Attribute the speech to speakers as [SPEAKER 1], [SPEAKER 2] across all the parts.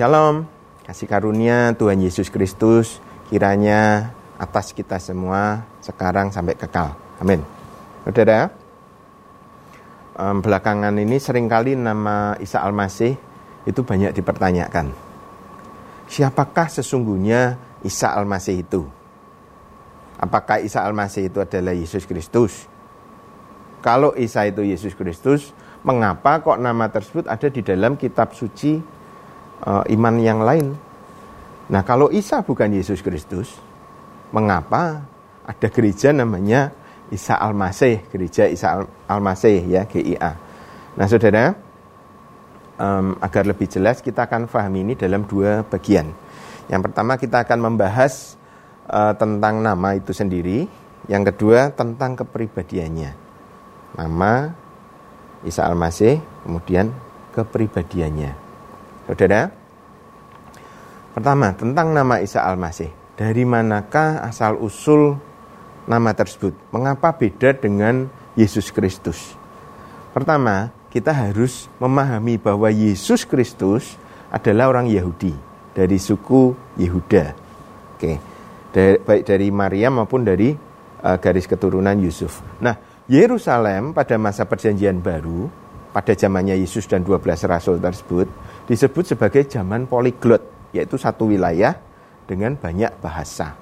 [SPEAKER 1] Shalom, kasih karunia Tuhan Yesus Kristus kiranya atas kita semua sekarang sampai kekal. Amin. Saudara, belakangan ini sering kali nama Isa Al-Masih itu banyak dipertanyakan. Siapakah sesungguhnya Isa Al-Masih itu? Apakah Isa Al-Masih itu adalah Yesus Kristus? Kalau Isa itu Yesus Kristus, mengapa kok nama tersebut ada di dalam kitab suci uh, iman yang lain. Nah, kalau Isa bukan Yesus Kristus, mengapa ada gereja namanya Isa Al-Masih, gereja Isa Al-Masih ya, GIA. Nah, Saudara, um, agar lebih jelas kita akan pahami ini dalam dua bagian. Yang pertama kita akan membahas uh, tentang nama itu sendiri, yang kedua tentang kepribadiannya. Nama Isa Al-Masih, kemudian kepribadiannya. Saudara, pertama tentang nama Isa Al-Masih. Dari manakah asal usul nama tersebut? Mengapa beda dengan Yesus Kristus? Pertama, kita harus memahami bahwa Yesus Kristus adalah orang Yahudi dari suku Yehuda. Oke. Dari, baik dari Maria maupun dari uh, garis keturunan Yusuf. Nah, Yerusalem pada masa perjanjian baru pada zamannya Yesus dan 12 rasul tersebut disebut sebagai zaman poliglot, yaitu satu wilayah dengan banyak bahasa.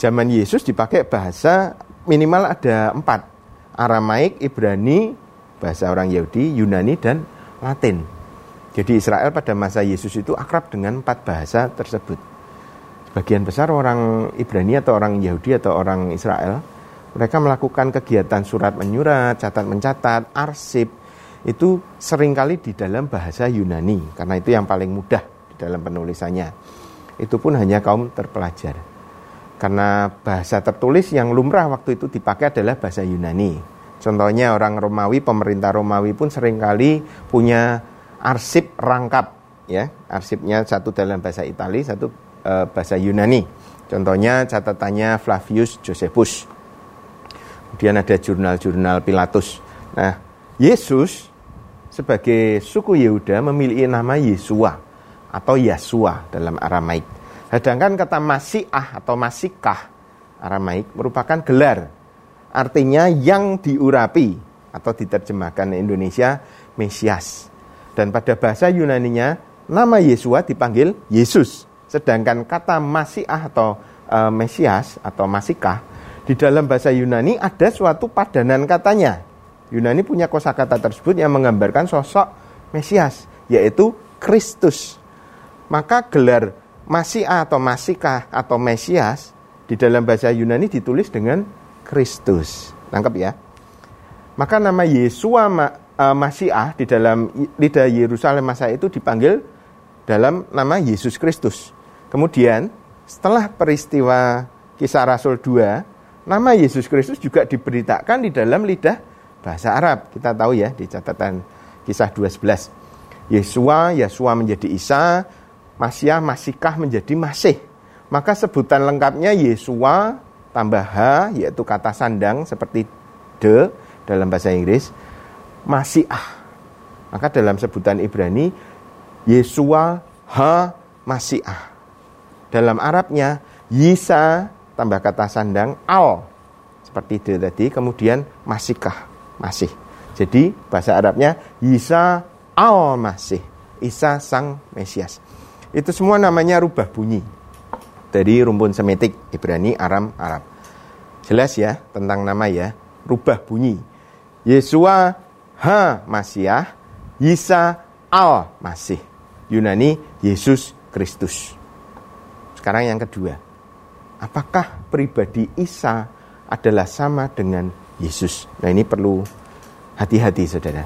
[SPEAKER 1] Zaman Yesus dipakai bahasa minimal ada empat, Aramaik, Ibrani, bahasa orang Yahudi, Yunani, dan Latin. Jadi Israel pada masa Yesus itu akrab dengan empat bahasa tersebut. Sebagian besar orang Ibrani atau orang Yahudi atau orang Israel, mereka melakukan kegiatan surat menyurat, catat mencatat, arsip, itu sering kali di dalam bahasa Yunani karena itu yang paling mudah di dalam penulisannya. Itu pun hanya kaum terpelajar. Karena bahasa tertulis yang lumrah waktu itu dipakai adalah bahasa Yunani. Contohnya orang Romawi, pemerintah Romawi pun sering kali punya arsip rangkap ya. Arsipnya satu dalam bahasa Itali, satu e, bahasa Yunani. Contohnya catatannya Flavius Josephus. Kemudian ada jurnal-jurnal Pilatus. Nah, Yesus sebagai suku Yehuda memiliki nama Yesua atau Yasua dalam Aramaik. Sedangkan kata Masiah atau Masikah Aramaik merupakan gelar. Artinya yang diurapi atau diterjemahkan Indonesia Mesias. Dan pada bahasa Yunaninya nama Yesua dipanggil Yesus. Sedangkan kata Masiah atau e, Mesias atau Masikah di dalam bahasa Yunani ada suatu padanan katanya Yunani punya kosakata tersebut yang menggambarkan sosok Mesias, yaitu Kristus. Maka gelar Masiah atau Masikah atau Mesias di dalam bahasa Yunani ditulis dengan Kristus. Nangkep ya? Maka nama Yesua uh, Masiah di dalam lidah Yerusalem masa itu dipanggil dalam nama Yesus Kristus. Kemudian setelah peristiwa kisah Rasul 2, nama Yesus Kristus juga diberitakan di dalam lidah bahasa Arab. Kita tahu ya di catatan kisah 211. Yesua, Yesua menjadi Isa, Masya, Masikah menjadi Masih. Maka sebutan lengkapnya Yesua tambah H, yaitu kata sandang seperti de dalam bahasa Inggris, Masiah. Maka dalam sebutan Ibrani, Yesua H Masiah. Dalam Arabnya, Yisa tambah kata sandang al seperti de tadi, kemudian Masikah masih. Jadi bahasa Arabnya Isa al-Masih, Isa sang Mesias. Itu semua namanya rubah bunyi dari rumpun semetik Ibrani, Aram, Arab. Jelas ya tentang nama ya, rubah bunyi. Yesua ha Masiah, Isa al Masih. Yunani Yesus Kristus. Sekarang yang kedua. Apakah pribadi Isa adalah sama dengan Yesus. Nah ini perlu hati-hati saudara.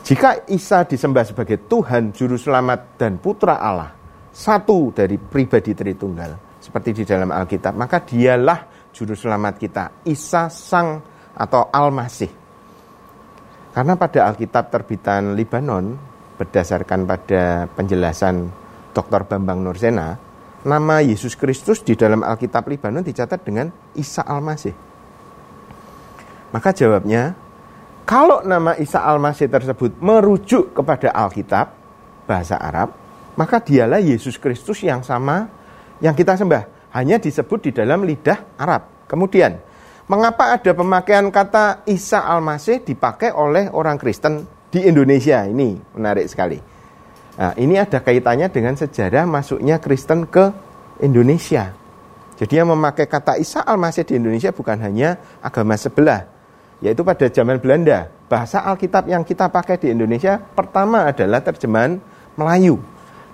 [SPEAKER 1] Jika Isa disembah sebagai Tuhan, Juru Selamat, dan Putra Allah, satu dari pribadi Tritunggal, seperti di dalam Alkitab, maka dialah Juru Selamat kita, Isa Sang atau Al-Masih. Karena pada Alkitab terbitan Libanon, berdasarkan pada penjelasan Dr. Bambang Nursena, nama Yesus Kristus di dalam Alkitab Libanon dicatat dengan Isa Al-Masih. Maka jawabnya, kalau nama Isa Al-Masih tersebut merujuk kepada Alkitab, bahasa Arab, maka dialah Yesus Kristus yang sama yang kita sembah. Hanya disebut di dalam lidah Arab. Kemudian, mengapa ada pemakaian kata Isa Al-Masih dipakai oleh orang Kristen di Indonesia? Ini menarik sekali. Nah, ini ada kaitannya dengan sejarah masuknya Kristen ke Indonesia. Jadi yang memakai kata Isa Al-Masih di Indonesia bukan hanya agama sebelah, yaitu pada zaman Belanda. Bahasa Alkitab yang kita pakai di Indonesia pertama adalah terjemahan Melayu.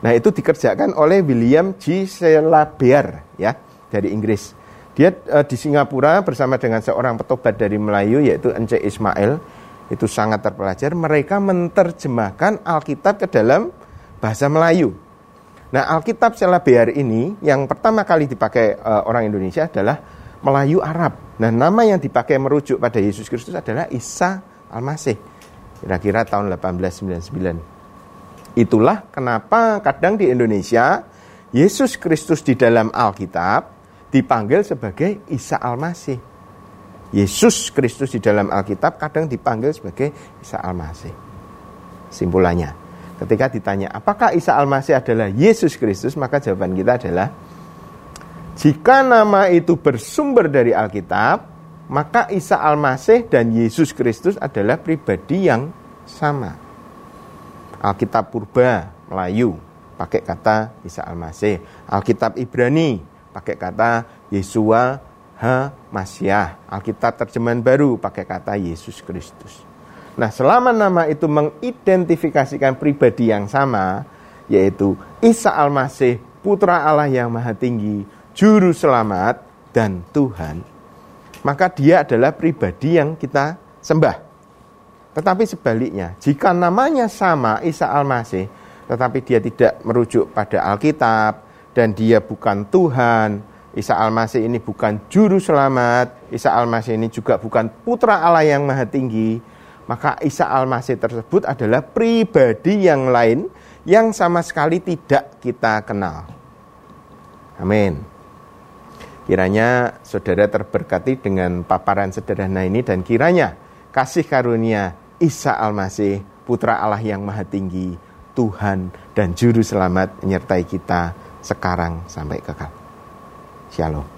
[SPEAKER 1] Nah, itu dikerjakan oleh William G. Selabear ya dari Inggris. Dia uh, di Singapura bersama dengan seorang petobat dari Melayu yaitu Ence Ismail. Itu sangat terpelajar. Mereka menerjemahkan Alkitab ke dalam bahasa Melayu. Nah, Alkitab Selabear ini yang pertama kali dipakai uh, orang Indonesia adalah Melayu Arab. Nah, nama yang dipakai merujuk pada Yesus Kristus adalah Isa Al-Masih. Kira-kira tahun 1899. Itulah kenapa kadang di Indonesia Yesus Kristus di dalam Alkitab dipanggil sebagai Isa Al-Masih. Yesus Kristus di dalam Alkitab kadang dipanggil sebagai Isa Al-Masih. Simpulannya, ketika ditanya apakah Isa Al-Masih adalah Yesus Kristus, maka jawaban kita adalah jika nama itu bersumber dari Alkitab, maka Isa Al-Masih dan Yesus Kristus adalah pribadi yang sama. Alkitab Purba Melayu pakai kata Isa Al-Masih. Alkitab Ibrani pakai kata Yesua Ha Masyah. Alkitab terjemahan baru pakai kata Yesus Kristus. Nah, selama nama itu mengidentifikasikan pribadi yang sama, yaitu Isa Al-Masih, Putra Allah yang Maha Tinggi, Juru Selamat, dan Tuhan, maka dia adalah pribadi yang kita sembah. Tetapi sebaliknya, jika namanya sama Isa Al-Masih, tetapi dia tidak merujuk pada Alkitab dan dia bukan Tuhan, Isa Al-Masih ini bukan juru selamat, Isa Al-Masih ini juga bukan putra Allah yang maha tinggi, maka Isa Al-Masih tersebut adalah pribadi yang lain yang sama sekali tidak kita kenal. Amin. Kiranya saudara terberkati dengan paparan sederhana ini dan kiranya kasih karunia Isa Al-Masih, Putra Allah yang Maha Tinggi, Tuhan dan Juru Selamat menyertai kita sekarang sampai kekal. Shalom.